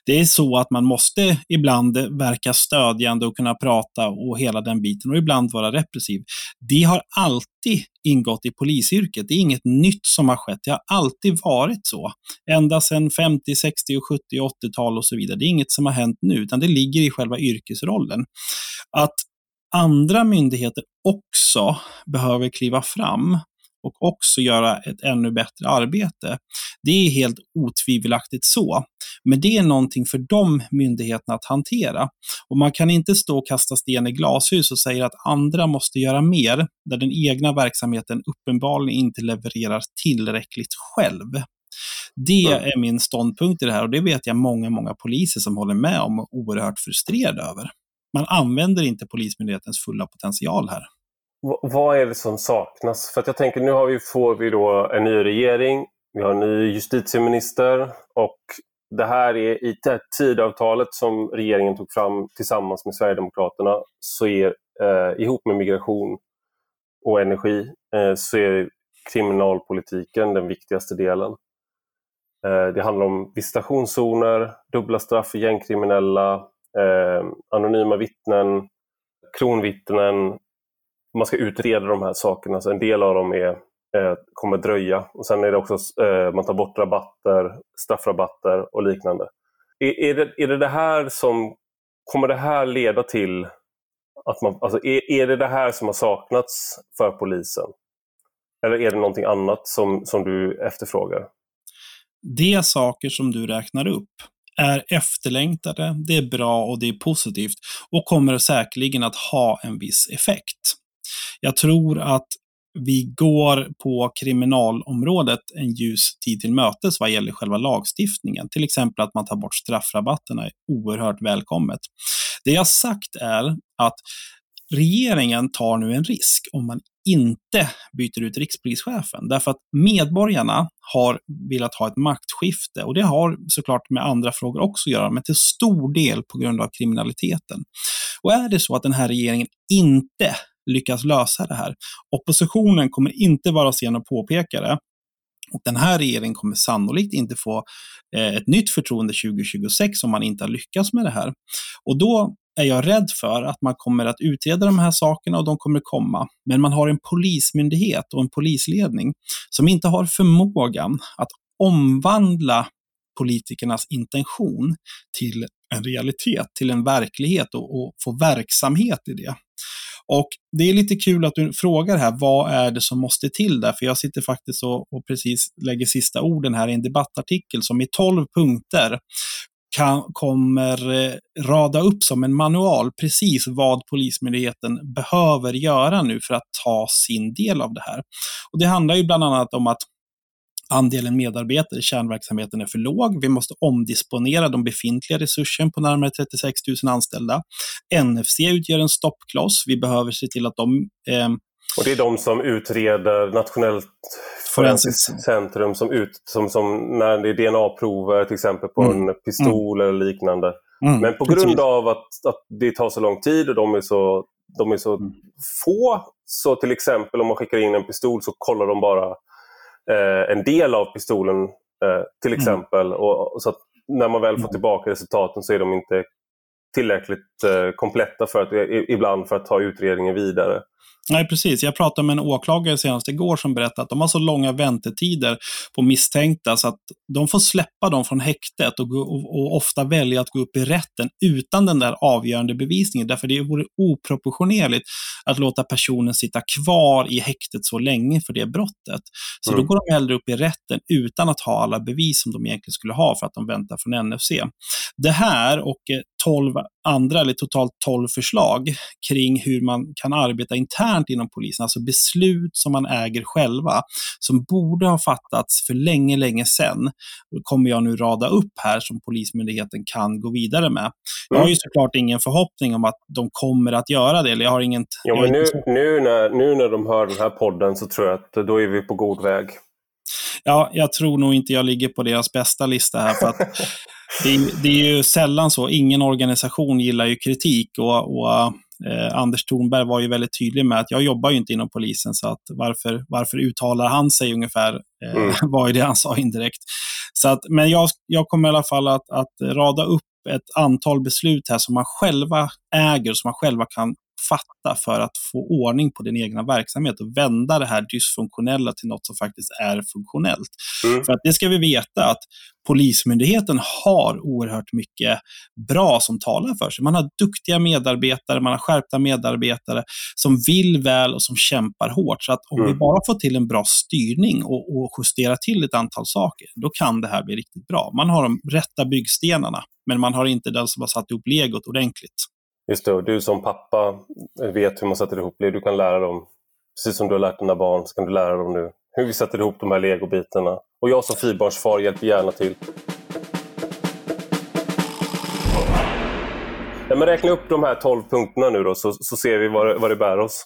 Det är så att man måste ibland verka stödjande och kunna prata och hela den biten och ibland vara repressiv. Det har alltid ingått i polisyrket. Det är inget nytt som har skett. Det har alltid varit så. Ända sedan 50, 60, 70, 80-tal och så vidare. Det är inget som har hänt nu, utan det ligger i själva yrkesrollen. Att andra myndigheter också behöver kliva fram och också göra ett ännu bättre arbete. Det är helt otvivelaktigt så. Men det är någonting för de myndigheterna att hantera. Och man kan inte stå och kasta sten i glashus och säga att andra måste göra mer, där den egna verksamheten uppenbarligen inte levererar tillräckligt själv. Det är min ståndpunkt i det här och det vet jag många, många poliser som håller med om och är oerhört frustrerade över. Man använder inte Polismyndighetens fulla potential här. Vad är det som saknas? För att jag tänker, nu har vi, får vi då en ny regering, vi har en ny justitieminister och det här är i tidavtalet som regeringen tog fram tillsammans med Sverigedemokraterna så är eh, ihop med migration och energi eh, så är kriminalpolitiken den viktigaste delen. Eh, det handlar om visitationszoner, dubbla straff för gängkriminella, eh, anonyma vittnen, kronvittnen. Man ska utreda de här sakerna, så en del av dem är, eh, kommer dröja. Och Sen är det också eh, man tar bort rabatter, straffrabatter och liknande. Är, är, det, är det det här som, kommer det här leda till att man, alltså är, är det det här som har saknats för polisen? Eller är det någonting annat som, som du efterfrågar? De saker som du räknar upp är efterlängtade, det är bra och det är positivt och kommer säkerligen att ha en viss effekt. Jag tror att vi går på kriminalområdet en ljus tid till mötes vad gäller själva lagstiftningen. Till exempel att man tar bort straffrabatterna är oerhört välkommet. Det jag sagt är att regeringen tar nu en risk om man inte byter ut rikspolischefen. Därför att medborgarna har velat ha ett maktskifte och det har såklart med andra frågor också att göra, men till stor del på grund av kriminaliteten. Och är det så att den här regeringen inte lyckas lösa det här, oppositionen kommer inte vara sen att påpeka det, och den här regeringen kommer sannolikt inte få eh, ett nytt förtroende 2026 om man inte har lyckats med det här. Och då är jag rädd för att man kommer att utreda de här sakerna och de kommer komma. Men man har en polismyndighet och en polisledning som inte har förmågan att omvandla politikernas intention till en realitet, till en verklighet och, och få verksamhet i det. Och Det är lite kul att du frågar här, vad är det som måste till där? För jag sitter faktiskt och, och precis lägger sista orden här i en debattartikel som i tolv punkter kan, kommer eh, rada upp som en manual precis vad Polismyndigheten behöver göra nu för att ta sin del av det här. Och Det handlar ju bland annat om att andelen medarbetare i kärnverksamheten är för låg. Vi måste omdisponera de befintliga resurserna på närmare 36 000 anställda. NFC utgör en stoppkloss. Vi behöver se till att de eh, och det är de som utreder Nationellt forensiskt centrum som, ut, som, som när det är DNA-prover till exempel på mm. en pistol mm. eller liknande. Mm. Men på grund av att, att det tar så lång tid och de är så, de är så mm. få, så till exempel om man skickar in en pistol så kollar de bara en del av pistolen eh, till mm. exempel. Och, och, så när man väl får mm. tillbaka resultaten så är de inte tillräckligt eh, kompletta för att, ibland för att ta utredningen vidare. Nej, precis. Jag pratade med en åklagare senast igår som berättade att de har så långa väntetider på misstänkta så att de får släppa dem från häktet och, och, och, ofta välja att gå upp i rätten utan den där avgörande bevisningen. Därför det vore oproportionerligt att låta personen sitta kvar i häktet så länge för det brottet. Så mm. då går de hellre upp i rätten utan att ha alla bevis som de egentligen skulle ha för att de väntar från NFC. Det här och 12 eh, andra, eller totalt 12 förslag kring hur man kan arbeta internt inom polisen, alltså beslut som man äger själva, som borde ha fattats för länge, länge sedan, kommer jag nu rada upp här som Polismyndigheten kan gå vidare med. Jag har ju mm. såklart ingen förhoppning om att de kommer att göra det, eller jag har ingen... Jo, men nu, nu, när, nu när de hör den här podden så tror jag att då är vi på god väg. Ja, jag tror nog inte jag ligger på deras bästa lista här. För att det, det, är ju sällan så. Ingen organisation gillar ju kritik. Och, och eh, Anders Thornberg var ju väldigt tydlig med att jag jobbar ju inte inom polisen, så att varför, varför uttalar han sig ungefär, eh, mm. var ju det han sa indirekt. Så att, men jag, jag kommer i alla fall att, att rada upp ett antal beslut här som man själva äger, som man själva kan fatta för att få ordning på din egna verksamhet och vända det här dysfunktionella till något som faktiskt är funktionellt. Mm. För att det ska vi veta att Polismyndigheten har oerhört mycket bra som talar för sig. Man har duktiga medarbetare, man har skärpta medarbetare som vill väl och som kämpar hårt. Så att om mm. vi bara får till en bra styrning och, och justerar till ett antal saker, då kan det här bli riktigt bra. Man har de rätta byggstenarna, men man har inte den som har satt ihop legot ordentligt. Just det, och du som pappa vet hur man sätter ihop lego. Du kan lära dem, precis som du har lärt dina barn, så kan du lära dem nu hur vi sätter ihop de här legobitarna. Och jag som fyrbarnsfar hjälper gärna till. Ja, men räkna upp de här 12 punkterna nu då, så, så ser vi vad, vad det bär oss.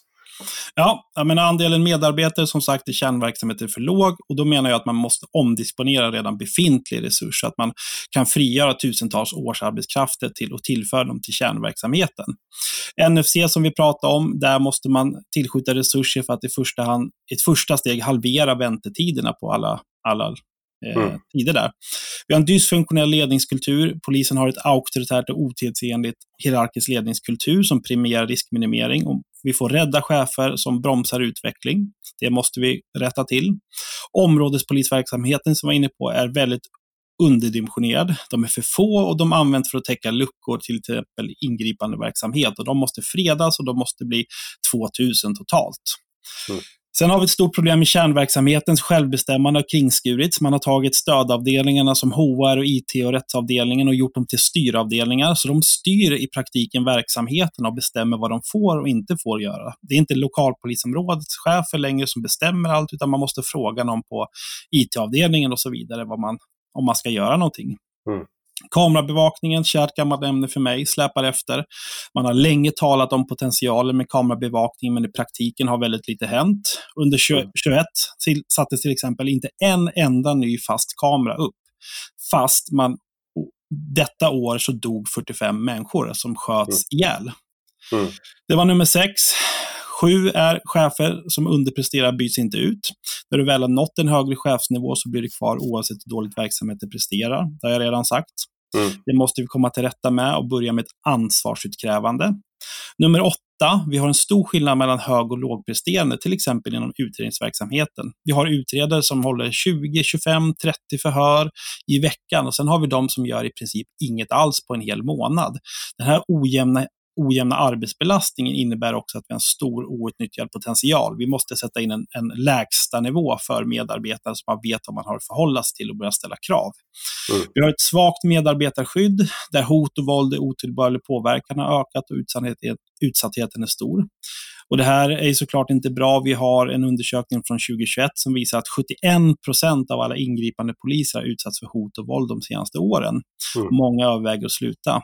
Ja, men andelen medarbetare som sagt i kärnverksamhet är för låg och då menar jag att man måste omdisponera redan befintlig resurs så att man kan frigöra tusentals årsarbetskrafter till och tillföra dem till kärnverksamheten. NFC som vi pratade om, där måste man tillskjuta resurser för att i första hand, ett första steg halvera väntetiderna på alla, alla Eh, mm. tider där. Vi har en dysfunktionell ledningskultur. Polisen har ett auktoritärt och otidsenligt hierarkisk ledningskultur som premierar riskminimering. Och vi får rädda chefer som bromsar utveckling. Det måste vi rätta till. Områdespolisverksamheten som jag var inne på är väldigt underdimensionerad. De är för få och de används för att täcka luckor till till exempel ingripande verksamhet. Och de måste fredas och de måste bli 2000 totalt. Mm. Sen har vi ett stort problem med kärnverksamhetens självbestämmande har kringskurits. Man har tagit stödavdelningarna som HR, och IT och rättsavdelningen och gjort dem till styravdelningar. Så de styr i praktiken verksamheten och bestämmer vad de får och inte får göra. Det är inte lokalpolisområdets chefer längre som bestämmer allt, utan man måste fråga någon på IT-avdelningen och så vidare vad man, om man ska göra någonting. Mm. Kamerabevakningen, kärt gammalt ämne för mig, släpar efter. Man har länge talat om potentialen med kamerabevakning, men i praktiken har väldigt lite hänt. Under 21 mm. sattes till exempel inte en enda ny fast kamera upp, fast man detta år så dog 45 människor som sköts mm. ihjäl. Mm. Det var nummer sex. Sju är chefer som underpresterar byts inte ut. När du väl har nått en högre chefsnivå så blir det kvar oavsett hur dåligt verksamheten presterar. Det har jag redan sagt. Mm. Det måste vi komma till rätta med och börja med ett ansvarsutkrävande. Nummer åtta, vi har en stor skillnad mellan hög och lågpresterande, till exempel inom utredningsverksamheten. Vi har utredare som håller 20, 25, 30 förhör i veckan och sen har vi de som gör i princip inget alls på en hel månad. Den här ojämna ojämna arbetsbelastningen innebär också att vi har en stor outnyttjad potential. Vi måste sätta in en, en lägsta nivå för medarbetare så man vet vad man har att förhålla sig till och börja ställa krav. Mm. Vi har ett svagt medarbetarskydd där hot och våld och otillbörlig påverkan har ökat och utsattheten, är stor. Och Det här är såklart inte bra. Vi har en undersökning från 2021 som visar att 71 procent av alla ingripande poliser har utsatts för hot och våld de senaste åren. Mm. Många överväger att sluta.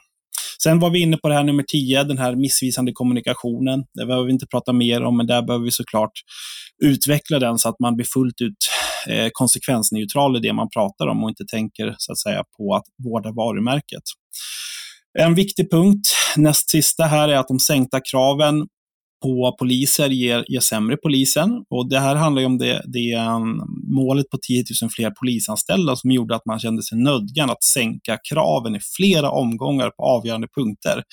Sen var vi inne på det här nummer 10, den här missvisande kommunikationen. Det behöver vi inte prata mer om, men där behöver vi såklart utveckla den så att man blir fullt ut eh, konsekvensneutral i det man pratar om och inte tänker så att säga på att vårda varumärket. En viktig punkt, näst sista här, är att de sänkta kraven på poliser ger, ger sämre polisen. Och det här handlar ju om det, det målet på 10 000 fler polisanställda som gjorde att man kände sig nödgad att sänka kraven i flera omgångar på avgörande punkter.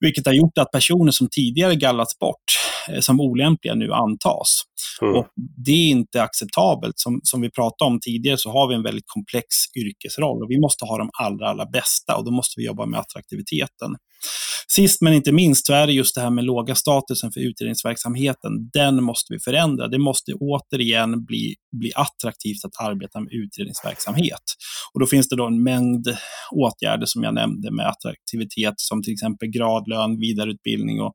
Vilket har gjort att personer som tidigare gallats bort eh, som olämpliga nu antas. Mm. Och Det är inte acceptabelt. Som, som vi pratade om tidigare så har vi en väldigt komplex yrkesroll och vi måste ha de allra, allra bästa och då måste vi jobba med attraktiviteten. Sist men inte minst så är det just det här med låga statusen för utredningsverksamheten. Den måste vi förändra. Det måste återigen bli, bli attraktivt att arbeta med utredningsverksamhet. Och då finns det då en mängd åtgärder som jag nämnde med attraktivitet som till exempel gradlön, vidareutbildning och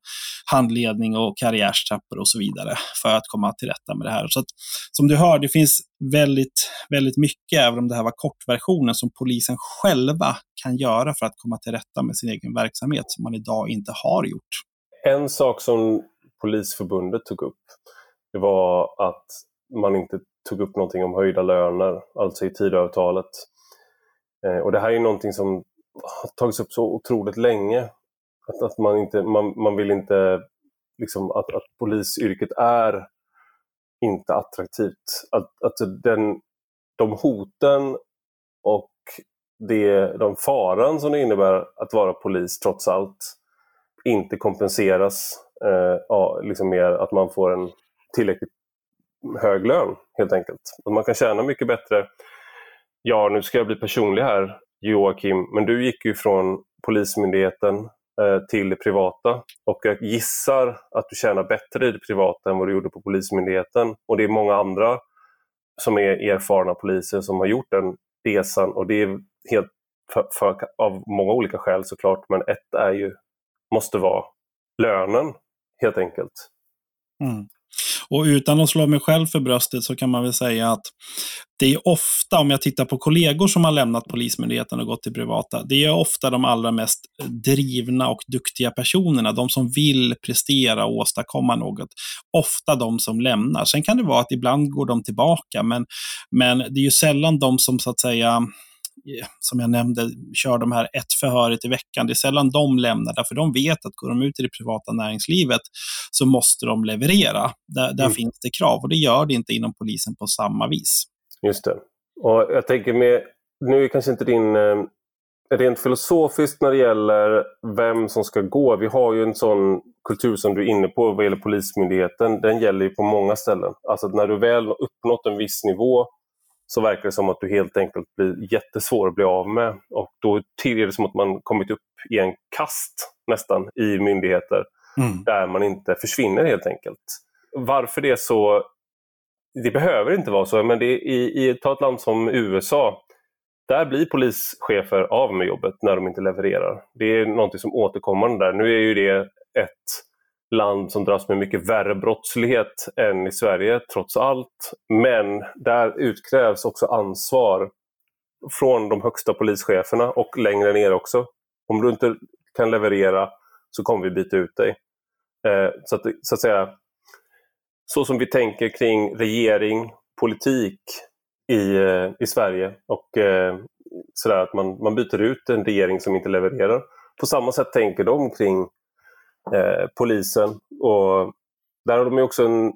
handledning och karriärstrappor och så vidare för att komma till rätta med det här. Så att, som du hör, det finns väldigt, väldigt mycket, även om det här var kortversionen, som polisen själva kan göra för att komma till rätta med sin egen verksamhet som man idag inte har gjort. En sak som Polisförbundet tog upp, det var att man inte tog upp någonting om höjda löner, alltså i Tidöavtalet. Eh, och det här är någonting som har tagits upp så otroligt länge. Att, att man, inte, man, man vill inte liksom, att, att polisyrket är inte attraktivt. Att, att den, de hoten och det, de faran som det innebär att vara polis trots allt inte kompenseras eh, liksom med att man får en tillräckligt hög lön helt enkelt. Och man kan tjäna mycket bättre ja nu ska jag bli personlig här Joakim, men du gick ju från Polismyndigheten Eh, till det privata och jag gissar att du tjänar bättre i det privata än vad du gjorde på Polismyndigheten. Och det är många andra som är erfarna poliser som har gjort den resan och det är helt för, för, av många olika skäl såklart, men ett är ju, måste vara lönen helt enkelt. Mm. Och utan att slå mig själv för bröstet så kan man väl säga att det är ofta, om jag tittar på kollegor som har lämnat Polismyndigheten och gått till privata, det är ofta de allra mest drivna och duktiga personerna, de som vill prestera och åstadkomma något. Ofta de som lämnar. Sen kan det vara att ibland går de tillbaka, men, men det är ju sällan de som så att säga som jag nämnde, kör de här ett förhöret i veckan. Det är sällan de lämnar, därför de vet att går de ut i det privata näringslivet så måste de leverera. Där, där mm. finns det krav och det gör det inte inom polisen på samma vis. Just det. Och jag tänker med, nu är kanske inte din eh, rent filosofiskt när det gäller vem som ska gå. Vi har ju en sån kultur som du är inne på vad gäller Polismyndigheten. Den gäller ju på många ställen. Alltså när du väl uppnått en viss nivå så verkar det som att du helt enkelt blir jättesvår att bli av med. Och då är det som att man kommit upp i en kast nästan i myndigheter mm. där man inte försvinner helt enkelt. Varför det är så, det behöver inte vara så, men det är, i, i ta ett land som USA, där blir polischefer av med jobbet när de inte levererar. Det är någonting som återkommande där. Nu är ju det ett land som dras med mycket värre brottslighet än i Sverige trots allt. Men där utkrävs också ansvar från de högsta polischeferna och längre ner också. Om du inte kan leverera så kommer vi byta ut dig. Eh, så, att, så att säga, så som vi tänker kring regering, politik i, eh, i Sverige och eh, sådär att man, man byter ut en regering som inte levererar. På samma sätt tänker de kring eh, polisen. Och där har de också en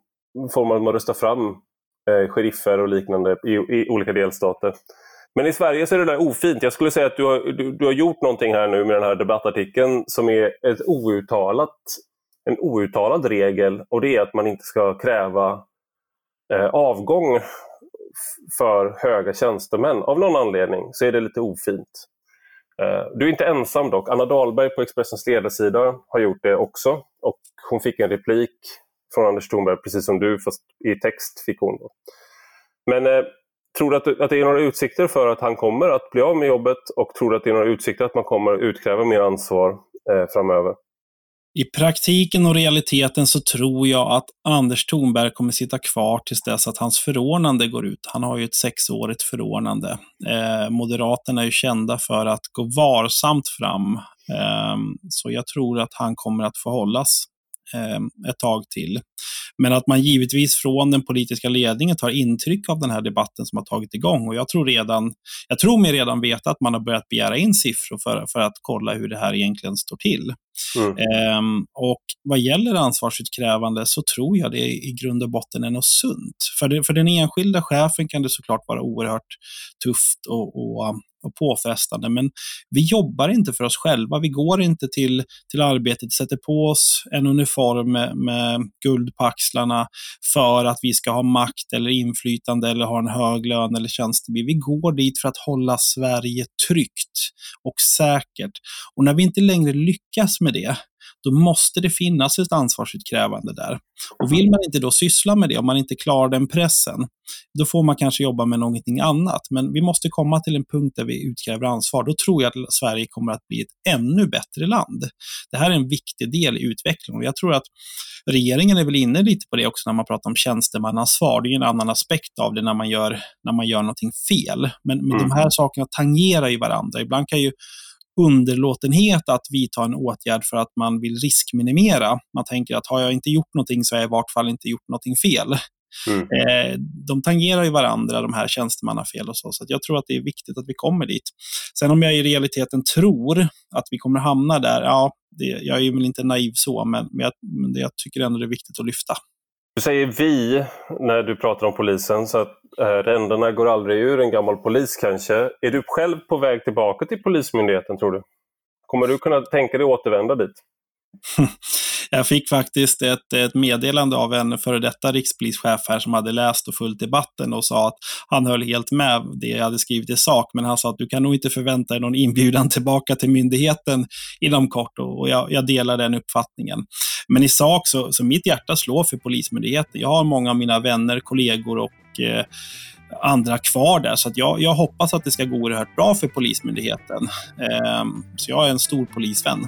form av att rösta fram eh, sheriffer och liknande i, i, olika delstater. Men i Sverige så är det där ofint. Jag skulle säga att du har, du, du har gjort någonting här nu med den här debattartikeln som är ett outtalat, en outtalad regel och det är att man inte ska kräva eh, avgång för höga tjänstemän. Av någon anledning så är det lite ofint. Eh, du är inte ensam dock. Anna Dahlberg på Expressens ledarsida har gjort det också. Och hon fick en replik från Anders Thornberg, precis som du, fast i text fick hon. Men eh, tror du att, att det är några utsikter för att han kommer att bli av med jobbet och tror du att det är några utsikter att man kommer att utkräva mer ansvar eh, framöver? I praktiken och realiteten så tror jag att Anders Thornberg kommer sitta kvar tills dess att hans förordnande går ut. Han har ju ett sexårigt förordnande. Eh, Moderaterna är ju kända för att gå varsamt fram, eh, så jag tror att han kommer att få hållas ett tag till. Men att man givetvis från den politiska ledningen tar intryck av den här debatten som har tagit igång. Och jag tror, redan, jag tror mig redan veta att man har börjat begära in siffror för, för att kolla hur det här egentligen står till. Mm. Um, och vad gäller ansvarsutkrävande så tror jag det i grund och botten är något sunt. För, det, för den enskilda chefen kan det såklart vara oerhört tufft och, och och påfrestande. Men vi jobbar inte för oss själva. Vi går inte till, till arbetet, sätter på oss en uniform med, med guld på axlarna för att vi ska ha makt eller inflytande eller ha en hög lön eller tjänstebil. Vi går dit för att hålla Sverige tryggt och säkert. Och när vi inte längre lyckas med det, då måste det finnas ett ansvarsutkrävande där. Och vill man inte då syssla med det, om man inte klarar den pressen, då får man kanske jobba med någonting annat. Men vi måste komma till en punkt där vi utkräver ansvar. Då tror jag att Sverige kommer att bli ett ännu bättre land. Det här är en viktig del i utvecklingen jag tror att regeringen är väl inne lite på det också när man pratar om tjänstemannaansvar. Det är en annan aspekt av det när man gör, när man gör någonting fel. Men, men mm. de här sakerna tangerar ju varandra. Ibland kan ju underlåtenhet att vidta en åtgärd för att man vill riskminimera. Man tänker att har jag inte gjort någonting så har jag i vart fall inte gjort någonting fel. Mm. Eh, de tangerar ju varandra, de här tjänstemannafel och så. Så jag tror att det är viktigt att vi kommer dit. Sen om jag i realiteten tror att vi kommer hamna där, ja, det, jag är väl inte naiv så, men, men, jag, men det, jag tycker ändå det är viktigt att lyfta. Du säger vi när du pratar om polisen, så att eh, ränderna går aldrig ur en gammal polis kanske. Är du själv på väg tillbaka till Polismyndigheten tror du? Kommer du kunna tänka dig återvända dit? Jag fick faktiskt ett, ett meddelande av en före detta rikspolischef här som hade läst och följt debatten och sa att han höll helt med det jag hade skrivit i sak, men han sa att du kan nog inte förvänta dig någon inbjudan tillbaka till myndigheten inom kort och jag, jag delar den uppfattningen. Men i sak så, så mitt hjärta slår för Polismyndigheten. Jag har många av mina vänner, kollegor och eh, andra kvar där. Så jag, jag hoppas att det ska gå oerhört bra för Polismyndigheten. Eh, så jag är en stor polisvän.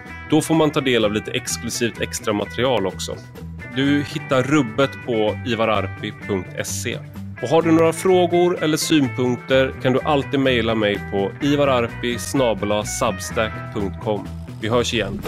Då får man ta del av lite exklusivt extra material också. Du hittar rubbet på ivararpi.se. Och har du några frågor eller synpunkter kan du alltid mejla mig på ivararpi.substack.com. Vi hörs igen.